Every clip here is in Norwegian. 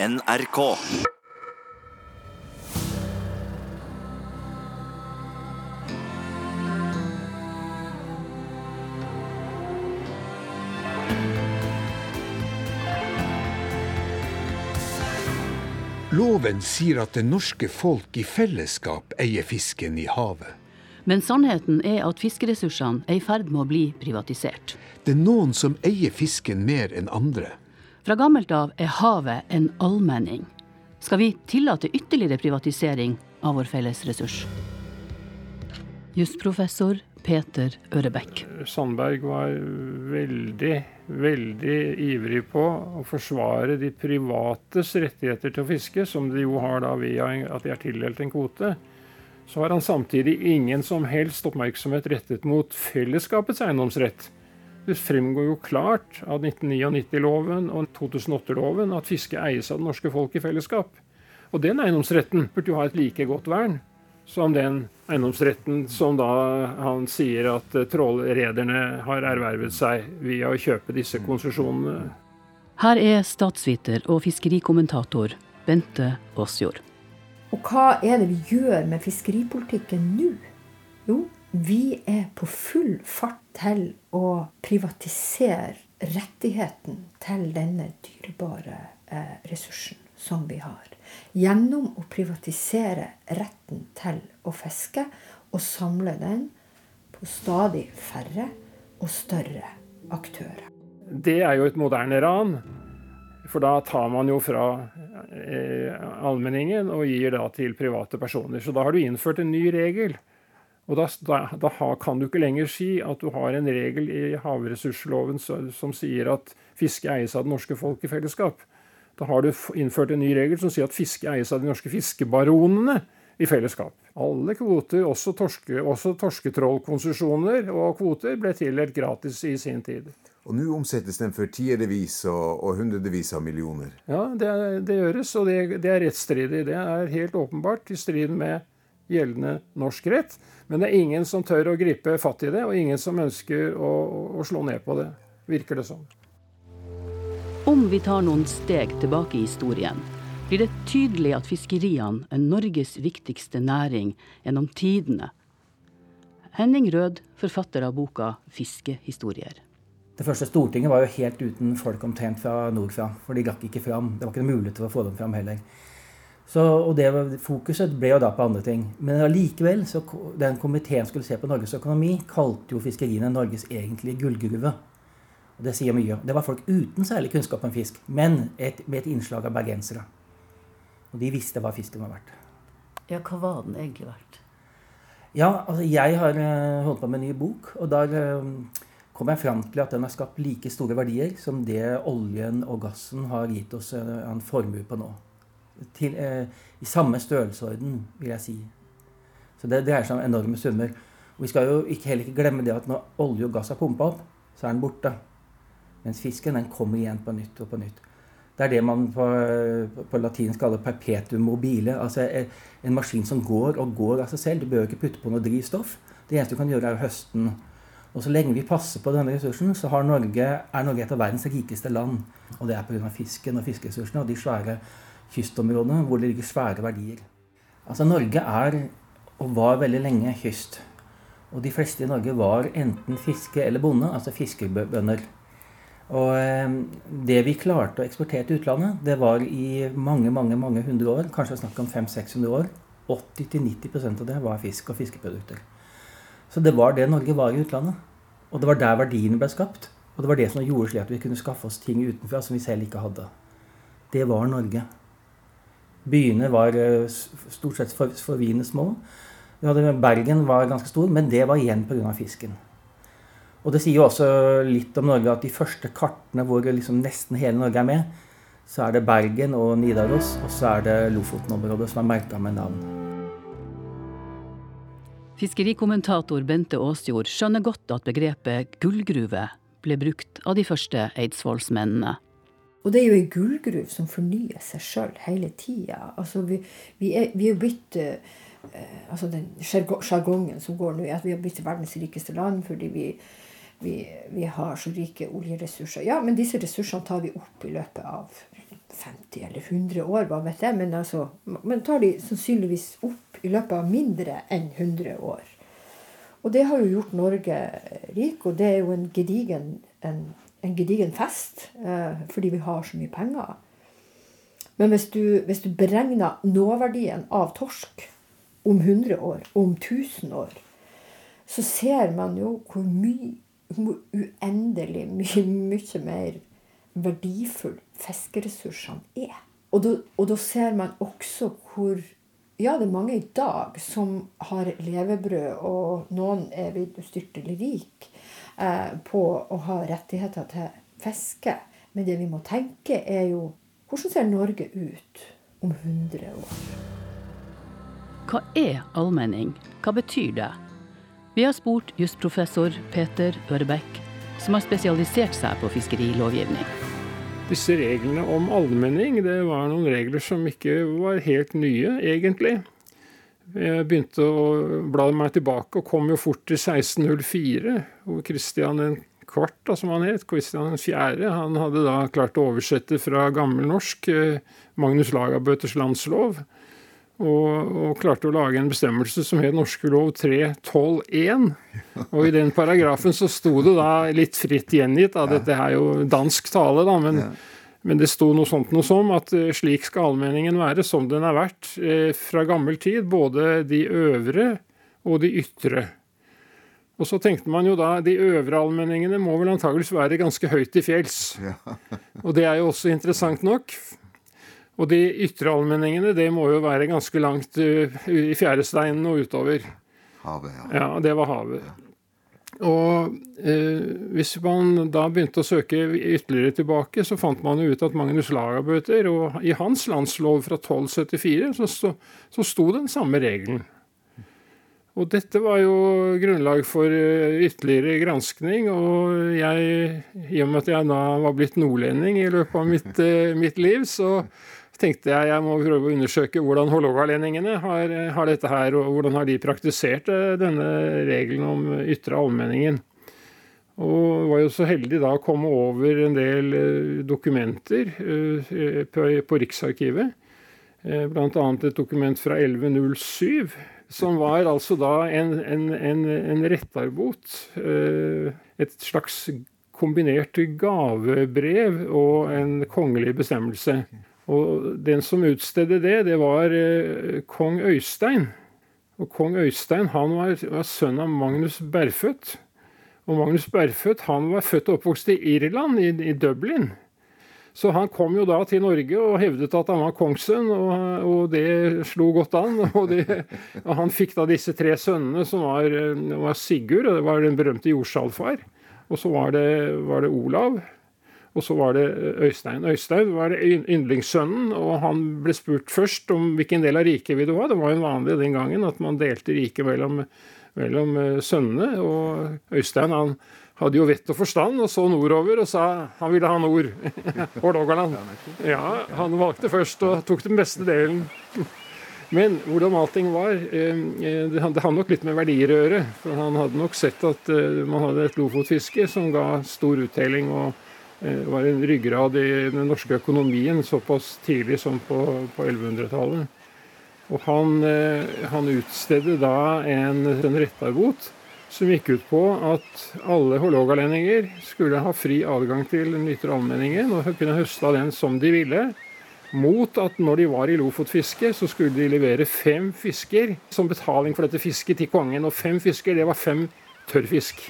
NRK. Loven sier at det norske folk i fellesskap eier fisken i havet. Men sannheten er at fiskeressursene er i ferd med å bli privatisert. Det er noen som eier fisken mer enn andre. Fra gammelt av er havet en allmenning. Skal vi tillate ytterligere privatisering av vår felles ressurs? Jusprofessor Peter Ørebekk. Sandberg var veldig, veldig ivrig på å forsvare de privates rettigheter til å fiske, som de jo har da via at de er tildelt en kvote. Så har han samtidig ingen som helst oppmerksomhet rettet mot fellesskapets eiendomsrett. Det fremgår jo klart av 1999-loven og 2008-loven at fiske eies av det norske folk i fellesskap. Og den eiendomsretten burde jo ha et like godt vern som den eiendomsretten som da han sier at trålrederne har ervervet seg via å kjøpe disse konsesjonene. Her er statsviter og fiskerikommentator Bente Aasjord. Og hva er det vi gjør med fiskeripolitikken nå? Jo, vi er på full fart til å privatisere rettigheten til denne dyrebare eh, ressursen som vi har. Gjennom å privatisere retten til å fiske og samle den på stadig færre og større aktører. Det er jo et moderne ran. For da tar man jo fra eh, allmenningen og gir da til private personer. Så da har du innført en ny regel. Og da, da, kan du ikke lenger si at du har en regel i havressursloven som sier at fiske eies av det norske folk i fellesskap. Da har du innført en ny regel som sier at fiske eies av de norske fiskebaronene i fellesskap. Alle kvoter, også, torske, også torsketrålkonsesjoner og kvoter, ble tildelt gratis i sin tid. Og nå omsettes den for tierevis og, og hundredevis av millioner? Ja, det, det gjøres, og det, det er rettsstridig. Det er helt åpenbart i strid med gjeldende norsk rett. Men det er ingen som tør å gripe fatt i det, og ingen som ønsker å, å slå ned på det, virker det som. Om vi tar noen steg tilbake i historien, blir det tydelig at fiskeriene er Norges viktigste næring gjennom tidene. Henning Rød, forfatter av boka 'Fiskehistorier'. Det første Stortinget var jo helt uten folk omtrent fra nordfra. For de gakk ikke fram. Det var ikke mulighet til å få dem fram heller. Så, og det, Fokuset ble jo da på andre ting. Men allikevel, så den komiteen skulle se på Norges økonomi, kalte jo fiskeriene Norges egentlige gullgruve. Og Det sier mye. Det var folk uten særlig kunnskap om fisk, men et, med et innslag av bergensere. Og de visste hva fisken var verdt. Ja, hva var den egentlig verdt? Ja, altså jeg har uh, holdt på med en ny bok, og der uh, kom jeg fram til at den har skapt like store verdier som det oljen og gassen har gitt oss uh, en formue på nå. Til, I samme størrelsesorden, vil jeg si. Så det dreier seg om enorme summer. Og vi skal jo ikke, heller ikke glemme det at når olje og gass er pumpa opp, så er den borte. Mens fisken den kommer igjen på nytt og på nytt. Det er det man på, på latinsk kaller perpetuum mobile. Altså en maskin som går og går av seg selv. Du behøver ikke putte på noe drivstoff. Det eneste du kan gjøre, er å høste den. Og så lenge vi passer på denne ressursen, så Norge, er Norge et av verdens rikeste land. Og det er pga. fisken og fiskeressursene og de svære kystområdene hvor det ligger svære verdier. Altså Norge er, og var veldig lenge, kyst. Og de fleste i Norge var enten fiske eller bonde, altså fiskerbønder. Og eh, det vi klarte å eksportere til utlandet, det var i mange mange, mange hundre år, kanskje snakk om 500-600 år, 80-90% av det var fisk og fiskeprodukter. Så det var det Norge var i utlandet. Og det var der verdiene ble skapt. Og det var det som gjorde slik at vi kunne skaffe oss ting utenfra som vi selv ikke hadde. Det var Norge. Byene var eh, stort sett forviende små. Bergen var ganske stor, men det var igjen pga. fisken. Og det sier jo også litt om Norge at de første kartene hvor liksom nesten hele Norge er med, så er det Bergen og Nidaros, og så er det Lofoten-området som er merka med navn. Fiskerikommentator Bente Aasjord skjønner godt at begrepet gullgruve ble brukt av de første eidsvollsmennene. Og det er jo ei gullgruve som fornyer seg sjøl hele tida. Altså, vi, vi, er, vi er blitt uh, altså Den sjargongen som går nå, er at vi har blitt verdens rikeste land fordi vi vi, har så rike oljeressurser. Ja, men disse ressursene tar vi opp i løpet av 50 eller 100 år, hva vet jeg. Men altså, man tar de sannsynligvis opp i løpet av mindre enn 100 år. Og det har jo gjort Norge rik, og det er jo en gedigen, en, en gedigen fest. Eh, fordi vi har så mye penger. Men hvis du, hvis du beregner nåverdien av torsk om 100 år, om 1000 år, så ser man jo hvor mye hvor uendelig mye, mye mer verdifull fiskeressursene er. Og da, og da, ser man også hvor Ja, det er mange i dag som har levebrød, og noen er vidunderlig rik eh, på å ha rettigheter til fiske. Men det vi må tenke, er jo hvordan ser Norge ut om 100 år? Hva er allmenning? Hva betyr det? Vi har spurt jusprofessor Peter Ørebekk, som har spesialisert seg på fiskerilovgivning. Disse reglene om allmenning det var noen regler som ikke var helt nye, egentlig. Jeg begynte å bla meg tilbake og kom jo fort til 1604, hvor Kristian den kvart, som han het, Kristian 4., han hadde da klart å oversette fra gammelnorsk norsk, Magnus Lagabøtes landslov og, og, klarte å lage en bestemmelse som het norske lov 3.12.1. Og i den paragrafen så sto det da litt fritt gjengitt, da, dette er jo dansk tale, da, men, ja. Men det sto noe sånt noe som at uh, slik skal allmenningen være som den har vært uh, fra gammel tid, både de øvre og de ytre. Og så tenkte man jo da de øvre allmenningene må vel antageligvis være ganske høyt til fjells. Ja. og det er jo også interessant nok, og de ytre allmenningene det må jo være ganske langt uh, i fjæresteinen og utover. Havet, ja. Ja, det var havet. Og eh, hvis man da begynte å søke ytterligere tilbake, så fant man jo ut at Magnus Lagabøter, og i hans landslov fra 1274, så, så, så sto den samme regelen. Og dette var jo grunnlag for eh, ytterligere granskning, og jeg, i og med at jeg da var blitt nordlending i løpet av mitt, eh, mitt liv, så tenkte jeg jeg må prøve å undersøke hvordan hålogalendingene har, har, dette her, og hvordan har de praktisert eh, denne regelen om ytre allmenningen. Og var jo så heldig da å komme over en del eh, dokumenter eh, på Riksarkivet. Bl.a. et dokument fra 1107, som var altså da en, en, en, en rettarbot. Et slags kombinert gavebrev og en kongelig bestemmelse. Og den som utstedte det, det var eh, kong Øystein. Og kong Øystein han var, var sønn av Magnus Berfødt. Og Magnus Berfødt han var født og oppvokst i Irland, i, i, Dublin. Så han kom jo da til Norge og hevdet at han var kongssønn, og, og, det slo godt an. Og, det, og, han fikk da disse tre sønnene, som var, var Sigurd, og det var den berømte jordsalfar. Og så var det, var det Olav, og så var det eh, Øystein. Øystein var yndlingssønnen, og han ble spurt først om hvilken del av riket vil du ha. Det var jo vanlig den gangen at man delte riket mellom, mellom eh, sønnene. Og Øystein han hadde jo vett og forstand og så nordover og sa han ville ha nord. Hålogaland. Ja, han valgte først og tok den beste delen. Men hvordan allting var eh, Det hadde nok litt med verdier å gjøre. For han hadde nok sett at man hadde et lofotfiske som ga stor uttelling. og var en ryggrad i den norske økonomien såpass tidlig som på, på 1100-tallet. Og han, eh, han, utstedde da en, en rettarbot som gikk ut på at alle hålogalendinger skulle ha fri adgang til den ytre allmenningen og kunne høste av den som de ville. Mot at når de var i Lofotfiske, så skulle de levere fem fisker som betaling for dette fisket til kongen. Og fem fisker, det var fem tørrfisk.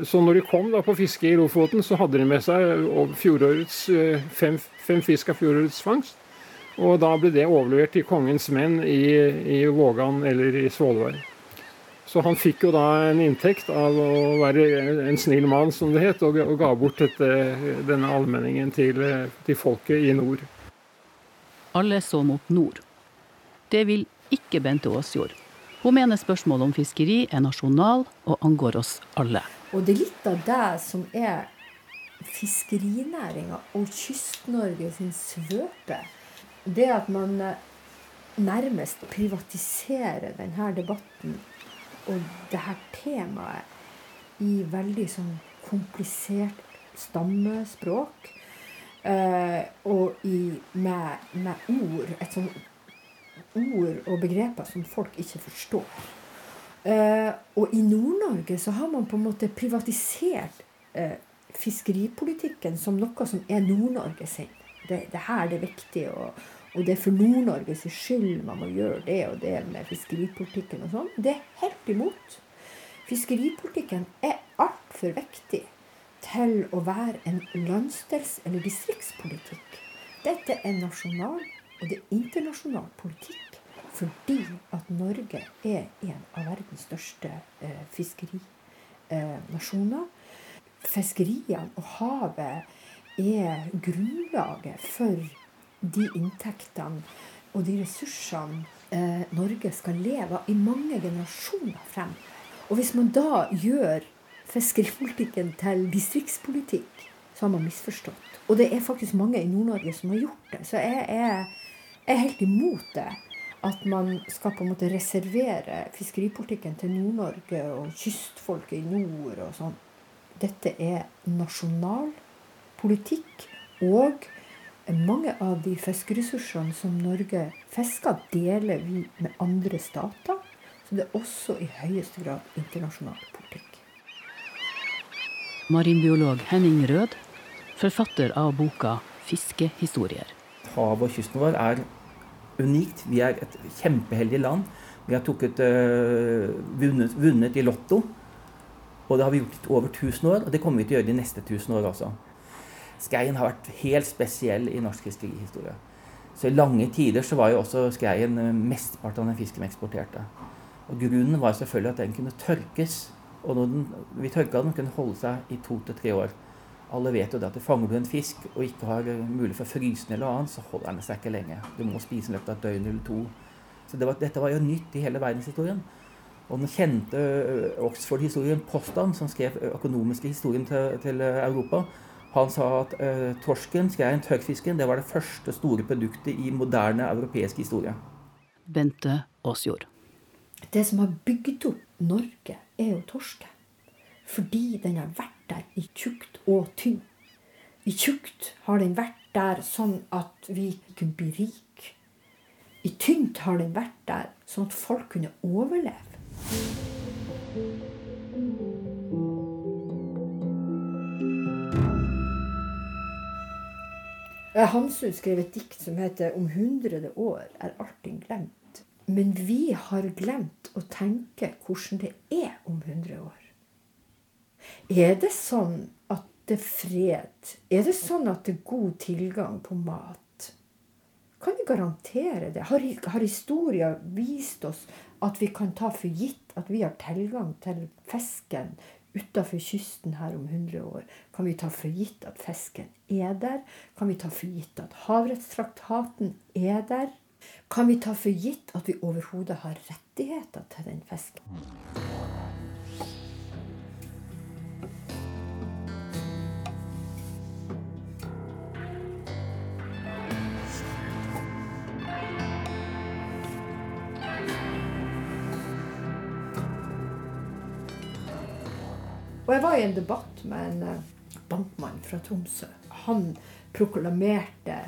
Så når de kom da på fiske i Lofoten, så hadde de med seg eh, fem, fem, fisk av fjorårets fangst. Og da ble det overlevert til kongens menn i, i Vågan eller i Svolvær. Så han fikk jo da en inntekt av å være en snill mann, som det het, og, og ga bort dette, denne allmenningen til, til folket i nord. Alle så mot nord. Det vil ikke Bente Aasjord. Hun mener spørsmålet om fiskeri er nasjonal og angår oss alle. Og det er litt av det som er fiskerinæringa og Kyst-Norge sin svøpe. Det at man eh, nærmest privatiserer denne debatten og dette temaet i veldig sånn komplisert stammespråk. Eh, og i, med, med ord, et sånt ord og begreper som folk ikke forstår. Eh, og i Nord-Norge så har man på en måte privatisert eh, fiskeripolitikken som noe som er Nord-Norge sin. Det, det her det er viktig, og, og det er for Nord-Norges skyld man må gjøre det og det med fiskeripolitikken og sånn. Det er helt imot. Fiskeripolitikken er altfor viktig til å være en landsdels- eller distriktspolitikk. Dette er nasjonal og det er internasjonal politikk fordi at Norge er en av verdens største eh, fiskerinasjoner. Eh, Fiskeriene og havet er grunnlaget for de inntektene og de ressursene eh, Norge skal leve av i mange generasjoner frem. Og hvis man da gjør fiskeripolitikken til distriktspolitikk, så har man misforstått. Og det er faktisk mange i Nord-Norge som har gjort det. Så jeg er, jeg er helt imot det. At man skal på en måte reservere fiskeripolitikken til Nord-Norge og kystfolket i nord og sånn. Dette er nasjonal politikk. Og mange av de fiskeressursene som Norge fisker, deler vi med andre stater. Så det er også i høyeste grad internasjonal politikk. Marinbiolog Henning Rød, forfatter av boka 'Fiskehistorier'. Havet og kysten vår er unikt. Vi er et kjempeheldig land. Vi har tukket, uh, vunnet, vunnet, i Lotto. Og det har vi gjort i over 1000 år, og det kommer vi til å gjøre de neste 1000 år også. Skreien har vært helt spesiell i norsk fiskerihistorie. Så I lange tider så var jo også skreien eh, mesteparten av den fisken vi eksporterte. Og Grunnen var selvfølgelig at den kunne tørkes. Og når den, vi tørka den, kunne holde seg i to til tre år. Alle vet jo det at fanger du en fisk og ikke har mulighet for frysning eller annet, så holder den seg ikke lenge. Du må spise den i løpet av et døgn eller to. Så det var, dette var jo nytt i hele verdenshistorien. Og den kjente Oxford-historien Postan, som skrev økonomiske historien til, til Europa, han sa at uh, torsken, skreien, tørrfisken, det var det første store produktet i moderne europeisk historie. Bente Aasjord. Det som har bygd opp Norge, er jo torsken. Fordi den har vært der i tjukt og tynn. I tjukt har den vært der sånn at vi kunne bli rike. I tynt har den vært der sånn at folk kunne overleve. Hamsun skrev et dikt som heter 'Om hundrede år er allting glemt'. Men vi har glemt å tenke hvordan det er om hundre år. Er det sånn at det er fred? Er det sånn at det er god tilgang på mat? Kan vi garantere det? Har, har historia vist oss at vi kan ta for gitt at vi har tilgang til fisken utafor kysten her om 100 år? Kan vi ta for gitt at fisken er der? Kan vi ta for gitt at havrettstraktaten er der? Kan vi ta for gitt at vi overhodet har rettigheter til den fisken? Og jeg var i en debatt med en eh, bankmann fra Tromsø. Han proklamerte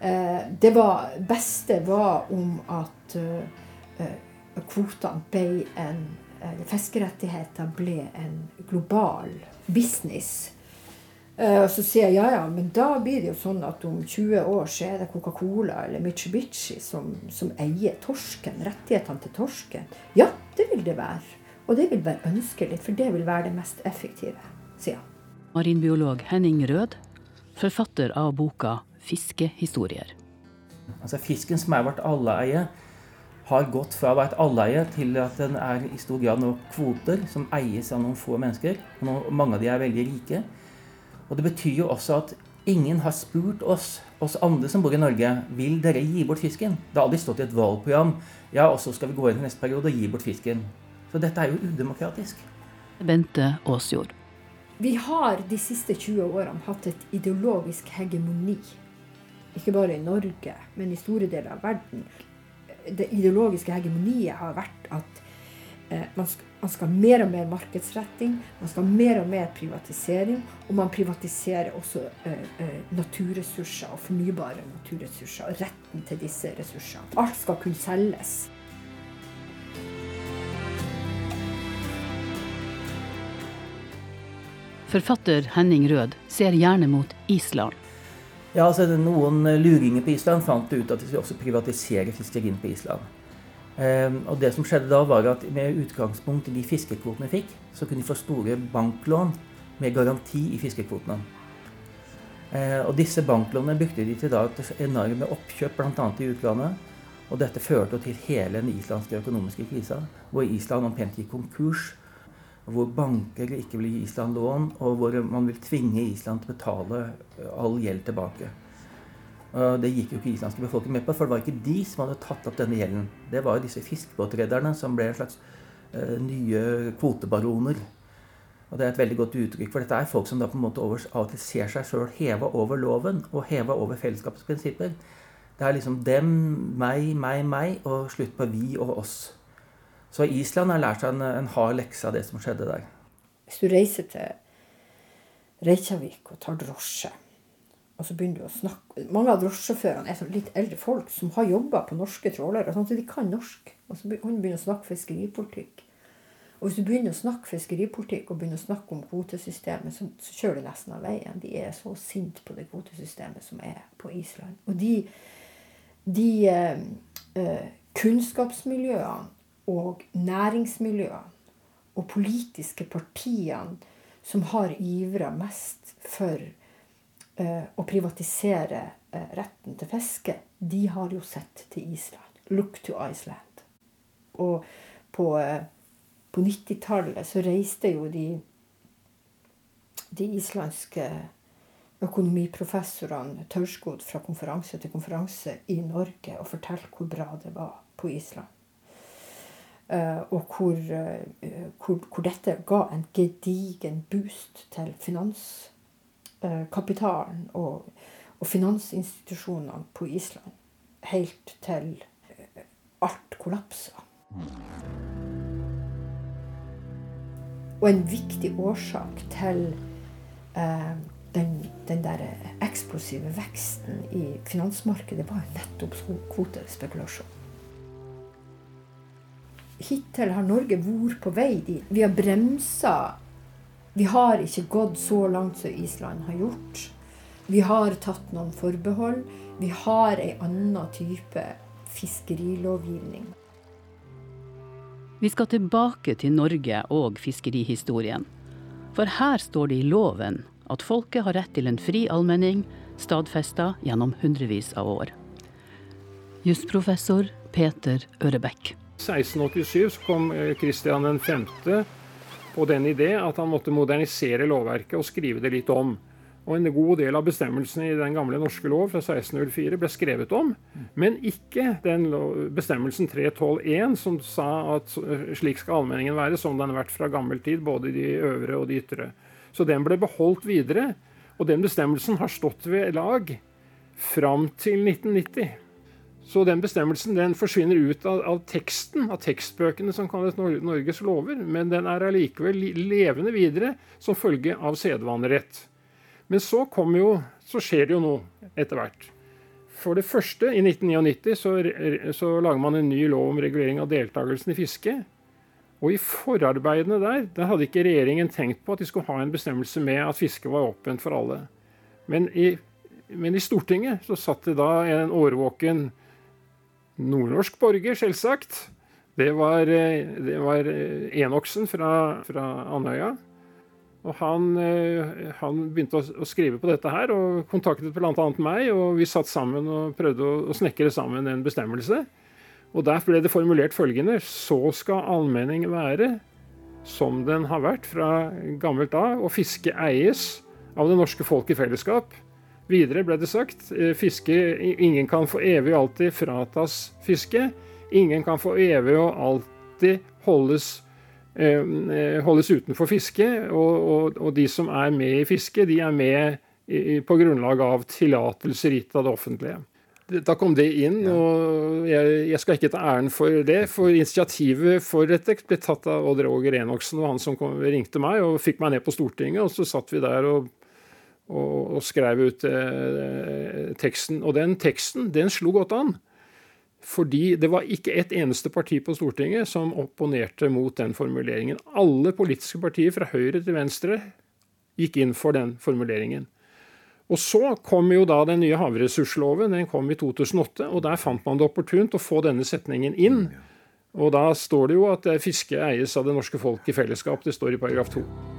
eh, Det var, beste var om at eh, kvotene ble en eh, Fiskerettigheter ble en global business. Eh, og så sier jeg ja, ja, men da blir det jo sånn at om 20 år så er det Coca-Cola eller Mitsubishi som, som eier torsken, rettighetene til torsken. Ja, det vil det være. Og det vil være ønskelig, for det vil være det mest effektive, sier han. Marinbiolog Henning Rød, forfatter av boka 'Fiskehistorier'. Altså Fisken som er vårt alleeie, har gått fra å være et alleie til at den er i stor grad nå kvoter som eies av noen få mennesker. og Mange av de er veldig rike. Og Det betyr jo også at ingen har spurt oss, oss andre som bor i Norge, vil dere gi bort fisken. Det har aldri stått i et valgprogram ja, og så skal vi gå inn til neste periode og gi bort fisken. Så dette er jo udemokratisk. Bente Aasjord. Vi har de siste 20 årene hatt et ideologisk hegemoni. Ikke bare i Norge, men i store deler av verden. Det ideologiske hegemoniet har vært at eh, man, skal, man skal ha mer og mer markedsretting, man skal ha mer og mer privatisering. Og man privatiserer også eh, eh, naturressurser og fornybare naturressurser. Og retten til disse ressursene. Alt skal kunne selges. Forfatter Henning Rød ser gjerne mot Island. Ja, altså Noen luringer på Island fant ut at de skulle også privatisere fiskerien på Island. Ehm, og det som skjedde da var at Med utgangspunkt i de fiskekvotene vi fikk, så kunne de få store banklån med garanti i fiskekvotene. Ehm, og Disse banklånene brukte de til da et enorme oppkjøp bl.a. i utlandet. Og dette førte til hele den islandske økonomiske krisa, hvor Island omtrent gikk konkurs hvor banker ikke vil gi Island lån, og hvor man vil tvinge Island til å betale eh, all gjeld tilbake. Det gikk jo ikke islandske befolkning med på, for det var ikke de som hadde tatt opp denne gjelden. Det var jo disse fiskebåtrederne som ble en slags uh, nye kvotebaroner. Og det er et veldig godt uttrykk, for dette er folk som da på en måte over, av og til ser seg sjøl heva over loven og heva over fellesskapets prinsipper. Det er liksom dem, meg, meg, meg, og slutt på vi og oss. Så Island har lært seg en, en hard lekse av det som skjedde der. Hvis du reiser til Reykjavik og tar drosje, og så begynner du å snakke Mange av drosjesjåførene er sånn litt eldre folk som har jobba på norske trålere, sånn de kan norsk. Og så begynner du å snakke fiskeripolitikk. Og hvis du begynner å snakke fiskeripolitikk og begynner å snakke om kvotesystemet, så, så kjører du nesten av veien. De er så sinte på det kvotesystemet som er på Island. Og de, de eh, eh kunnskapsmiljøene og næringsmiljøene og politiske partiene som har ivra mest for eh, å privatisere eh, retten til fiske, de har jo sett til Island. Look to Iceland. Og på, eh, på 90-tallet så reiste jo de, de islandske økonomiprofessorene tørrskodd fra konferanse til konferanse i Norge og fortalte hvor bra det var på Island. Uh, og hvor, uh, hvor, hvor, dette ga en gedigen boost til finanskapitalen og, og, finansinstitusjonene på Island. Helt til alt kollapsa. Og en viktig årsak til den, den der eksplosive veksten i finansmarkedet var nettopp kvotespekulasjon hittil har Norge vært på vei dit. Vi har bremsa. Vi har ikke gått så langt som Island har gjort. Vi har tatt noen forbehold. Vi har ei anna type fiskerilovgivning. Vi skal tilbake til Norge og fiskerihistorien. For her står det i loven at folket har rett til en fri allmenning, stadfesta gjennom hundrevis av år. Jusprofessor Peter Ørebekk. 1687 så kom Kristian eh, 5. på den idé at han måtte modernisere lovverket og skrive det litt om. Og En god del av bestemmelsene i den gamle norske lov fra 1604 ble skrevet om, men ikke den bestemmelsen 312.1 som sa at slik skal allmenningen være, som den har vært fra gammel tid, både de øvre og de ytre. Så den ble beholdt videre, og den bestemmelsen har stått ved lag fram til 1990. Så den bestemmelsen den forsvinner ut av, av, teksten, av tekstbøkene som kalles Norges lover, men den er allikevel levende videre som følge av sedvanerett. Men så, jo, så skjer det jo noe etter hvert. For det første, i 1999 så, så lager man en ny lov om regulering av deltakelsen i fiske. Og i forarbeidene der, der hadde ikke regjeringen tenkt på at de skulle ha en bestemmelse med at fiske var åpent for alle. Men i, men i Stortinget så satt det da en årvåken nordnorsk borger, selvsagt. Det var, eh, det var eh, Enoksen fra, fra Andøya. Og han, eh, han, begynte å, skrive på dette her og kontaktet bl.a. meg. Og vi satt sammen og prøvde å, å, snekre sammen en bestemmelse. Og der ble det formulert følgende Så skal allmenning være som den har vært fra gammelt av, og fiske eies av det norske folk i fellesskap. Videre ble det sagt eh, fiske, ingen kan for evig og alltid fratas fiske. Ingen kan for evig og alltid holdes, eh, eh, holdes utenfor fiske. Og, og, og, de som er med i fiske, de er med i, på grunnlag av tillatelser gitt av det offentlige. Da kom det inn, og jeg, jeg, skal ikke ta æren for det. For initiativet for dette ble tatt av Odd Roger Enoksen og han som kom, ringte meg og fikk meg ned på Stortinget. Og så satt vi der og, og, og skrev ut eh, teksten. Og den teksten, den slo godt an. Fordi det var ikke et eneste parti på Stortinget som opponerte mot den formuleringen. Alle politiske partier fra høyre til venstre gikk inn for den formuleringen. Og Så kom jo da den nye havressursloven, den kom i 2008, og der fant man det opportunt å få denne setningen inn. Og da står det jo at fiske eies av det norske folk i fellesskap. Det står i paragraf 2.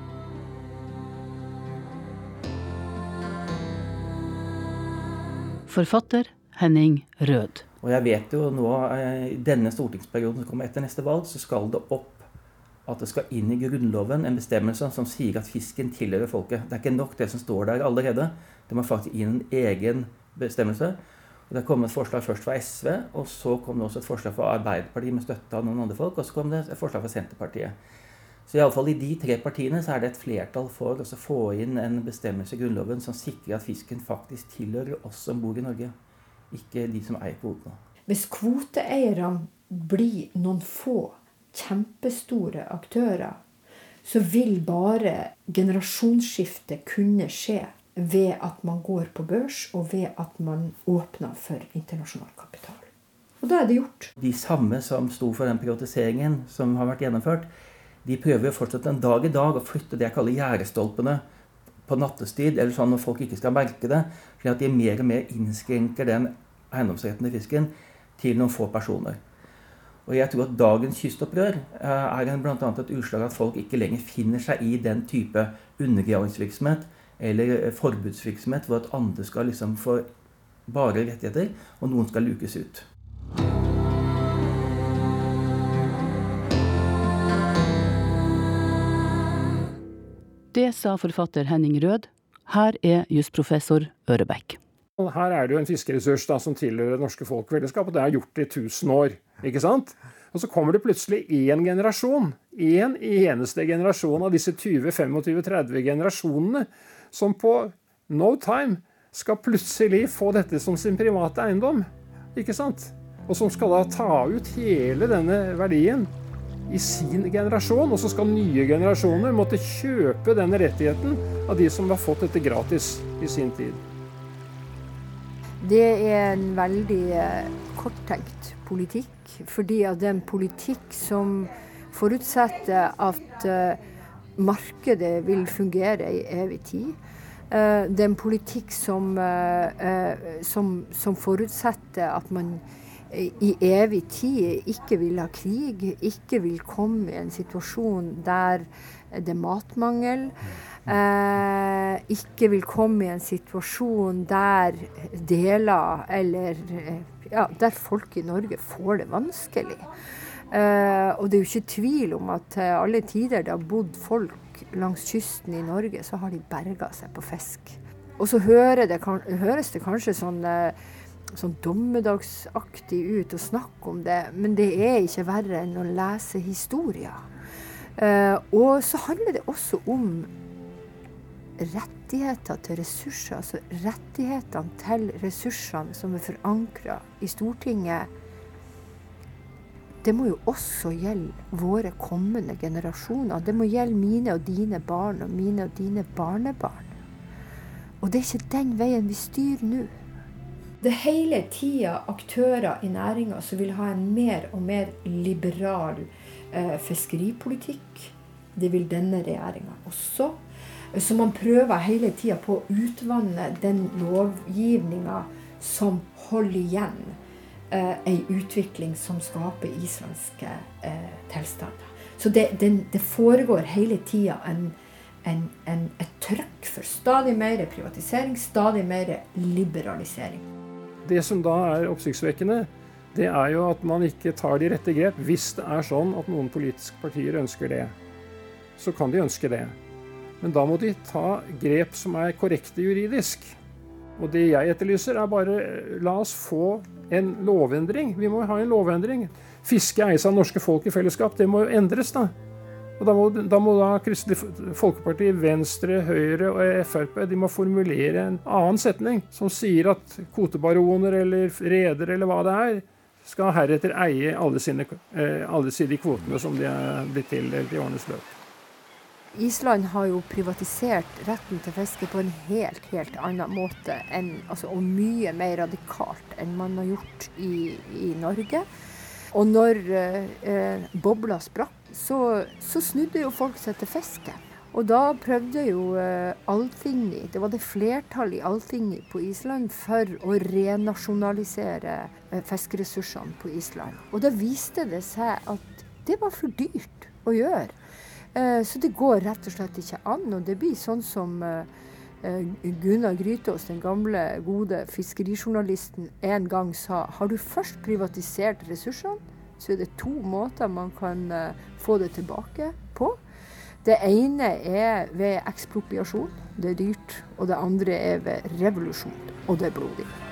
Forfatter Henning Rød. Og jeg vet jo nå, i denne stortingsperioden som kommer etter neste valg, så skal det opp at det skal inn i Grunnloven en bestemmelse som sier at fisken tilhører folket. Det er ikke nok det som står der allerede. Det må faktisk inn en egen bestemmelse. Og Det kom et forslag først fra SV, og så kom det også et forslag fra Arbeiderpartiet med støtte av noen andre folk, og så kom det et forslag fra Senterpartiet. Så iallfall i de tre partiene så er det et flertall for å få inn en bestemmelse i Grunnloven som sikrer at fisken faktisk tilhører oss som bor i Norge, ikke de som eier kvotene. Hvis kvoteeierne blir noen få kjempestore aktører, så vil bare generasjonsskiftet kunne skje ved at man går på børs, og ved at man åpner for internasjonal kapital. Og da er det gjort. De samme som sto for den privatiseringen som har vært gjennomført, de prøver fortsatt en dag i dag å flytte det jeg kaller gjerdestolpene på nattestid, eller sånn når folk ikke skal merke det, slik at de mer og mer innskrenker den eiendomsretten til fisken til noen få personer. Og jeg tror at dagens kystopprør eh, er bl.a. et utslag av at folk ikke lenger finner seg i den type undergravingsvirksomhet eller eh, forbudsvirksomhet hvor at andre skal liksom få bare rettigheter, og noen skal lukes ut. Det sa forfatter Henning Rød. Her er jusprofessor Ørebekk. Her er det jo en fiskeressurs da, som tilhører det norske folkefellesskap, og det er gjort i 1000 år. ikke sant? Og så kommer det plutselig én generasjon, én en eneste generasjon av disse 20-25-30 generasjonene, som på no time skal plutselig få dette som sin private eiendom. Ikke sant? Og som skal da ta ut hele denne verdien i sin generasjon. Og så skal nye generasjoner måtte kjøpe denne rettigheten av de som har fått dette gratis i sin tid. Det er en veldig eh, korttenkt politikk. Fordi det er en politikk som forutsetter at uh, markedet vil fungere i evig tid. Uh, det er en politikk som, som, som, forutsetter at man i evig tid ikke vil ha krig, ikke vil komme i en situasjon der det er matmangel. Eh, ikke vil komme i en situasjon der deler eller ja, der folk i Norge får det vanskelig. Eh, og det er jo ikke tvil om at til alle tider det har bodd folk langs kysten i Norge, så har de berga seg på fisk. Og så hører det, høres det kanskje sånn, eh, sånn dommedagsaktig ut og snakke om det, men det er ikke verre enn å lese historier. Eh, og så handler det også om rettigheter til ressurser, altså rettighetene til ressursene som er forankra i Stortinget, det må jo også gjelde våre kommende generasjoner. Det må gjelde mine og dine barn og mine og dine barnebarn. Og det er ikke den veien vi styrer nå. Det er hele tida aktører i næringa som vil ha en mer og mer liberal eh, fiskeripolitikk. Det vil denne regjeringa også. Så man prøver hele tida på å utvanne den lovgivninga som holder igjen eh, ei utvikling som skaper islandske eh, tilstander. Så det, det, det, foregår hele tida en, en, en, et trøkk for stadig mer privatisering, stadig mer liberalisering. Det som da er oppsiktsvekkende, det er jo at man ikke tar de rette grep. Hvis det er sånn at noen politiske partier ønsker det, så kan de ønske det. Men da må de ta grep som er korrekte juridisk. Og det jeg etterlyser, er bare la oss få en lovendring. Vi må ha en lovendring. Fiske eies av norske folk i fellesskap. Det må jo endres, da. Og da må, da må da Kristelig Folkeparti, Venstre, Høyre og Frp de må formulere en annen setning som sier at kvotebaroner eller redere eller hva det er, skal heretter eie alle, sine, eh, alle sine kvotene som de er blitt tildelt i årenes løp. Island har jo privatisert retten til fiske på en helt, helt annen måte, enn, altså, og mye mer radikalt enn man har gjort i, i Norge. Og når eh, bobla sprakk, så, så, snudde jo folk seg til fiske. Og da prøvde jo eh, det var det flertallet i Alþingi på Island, for å renasjonalisere eh, fiskeressursene på Island. Og da viste det seg at det var for dyrt å gjøre. Eh, så det går rett og slett ikke an. Og det blir sånn som Gunnar Grytås, den gamle, gode fiskerijournalisten, en gang sa har du først privatisert ressursene, så er det to måter man kan eh, få det tilbake på. Det ene er ved ekspropriasjon, det er dyrt. Og det andre er ved revolusjon, og det er blodig.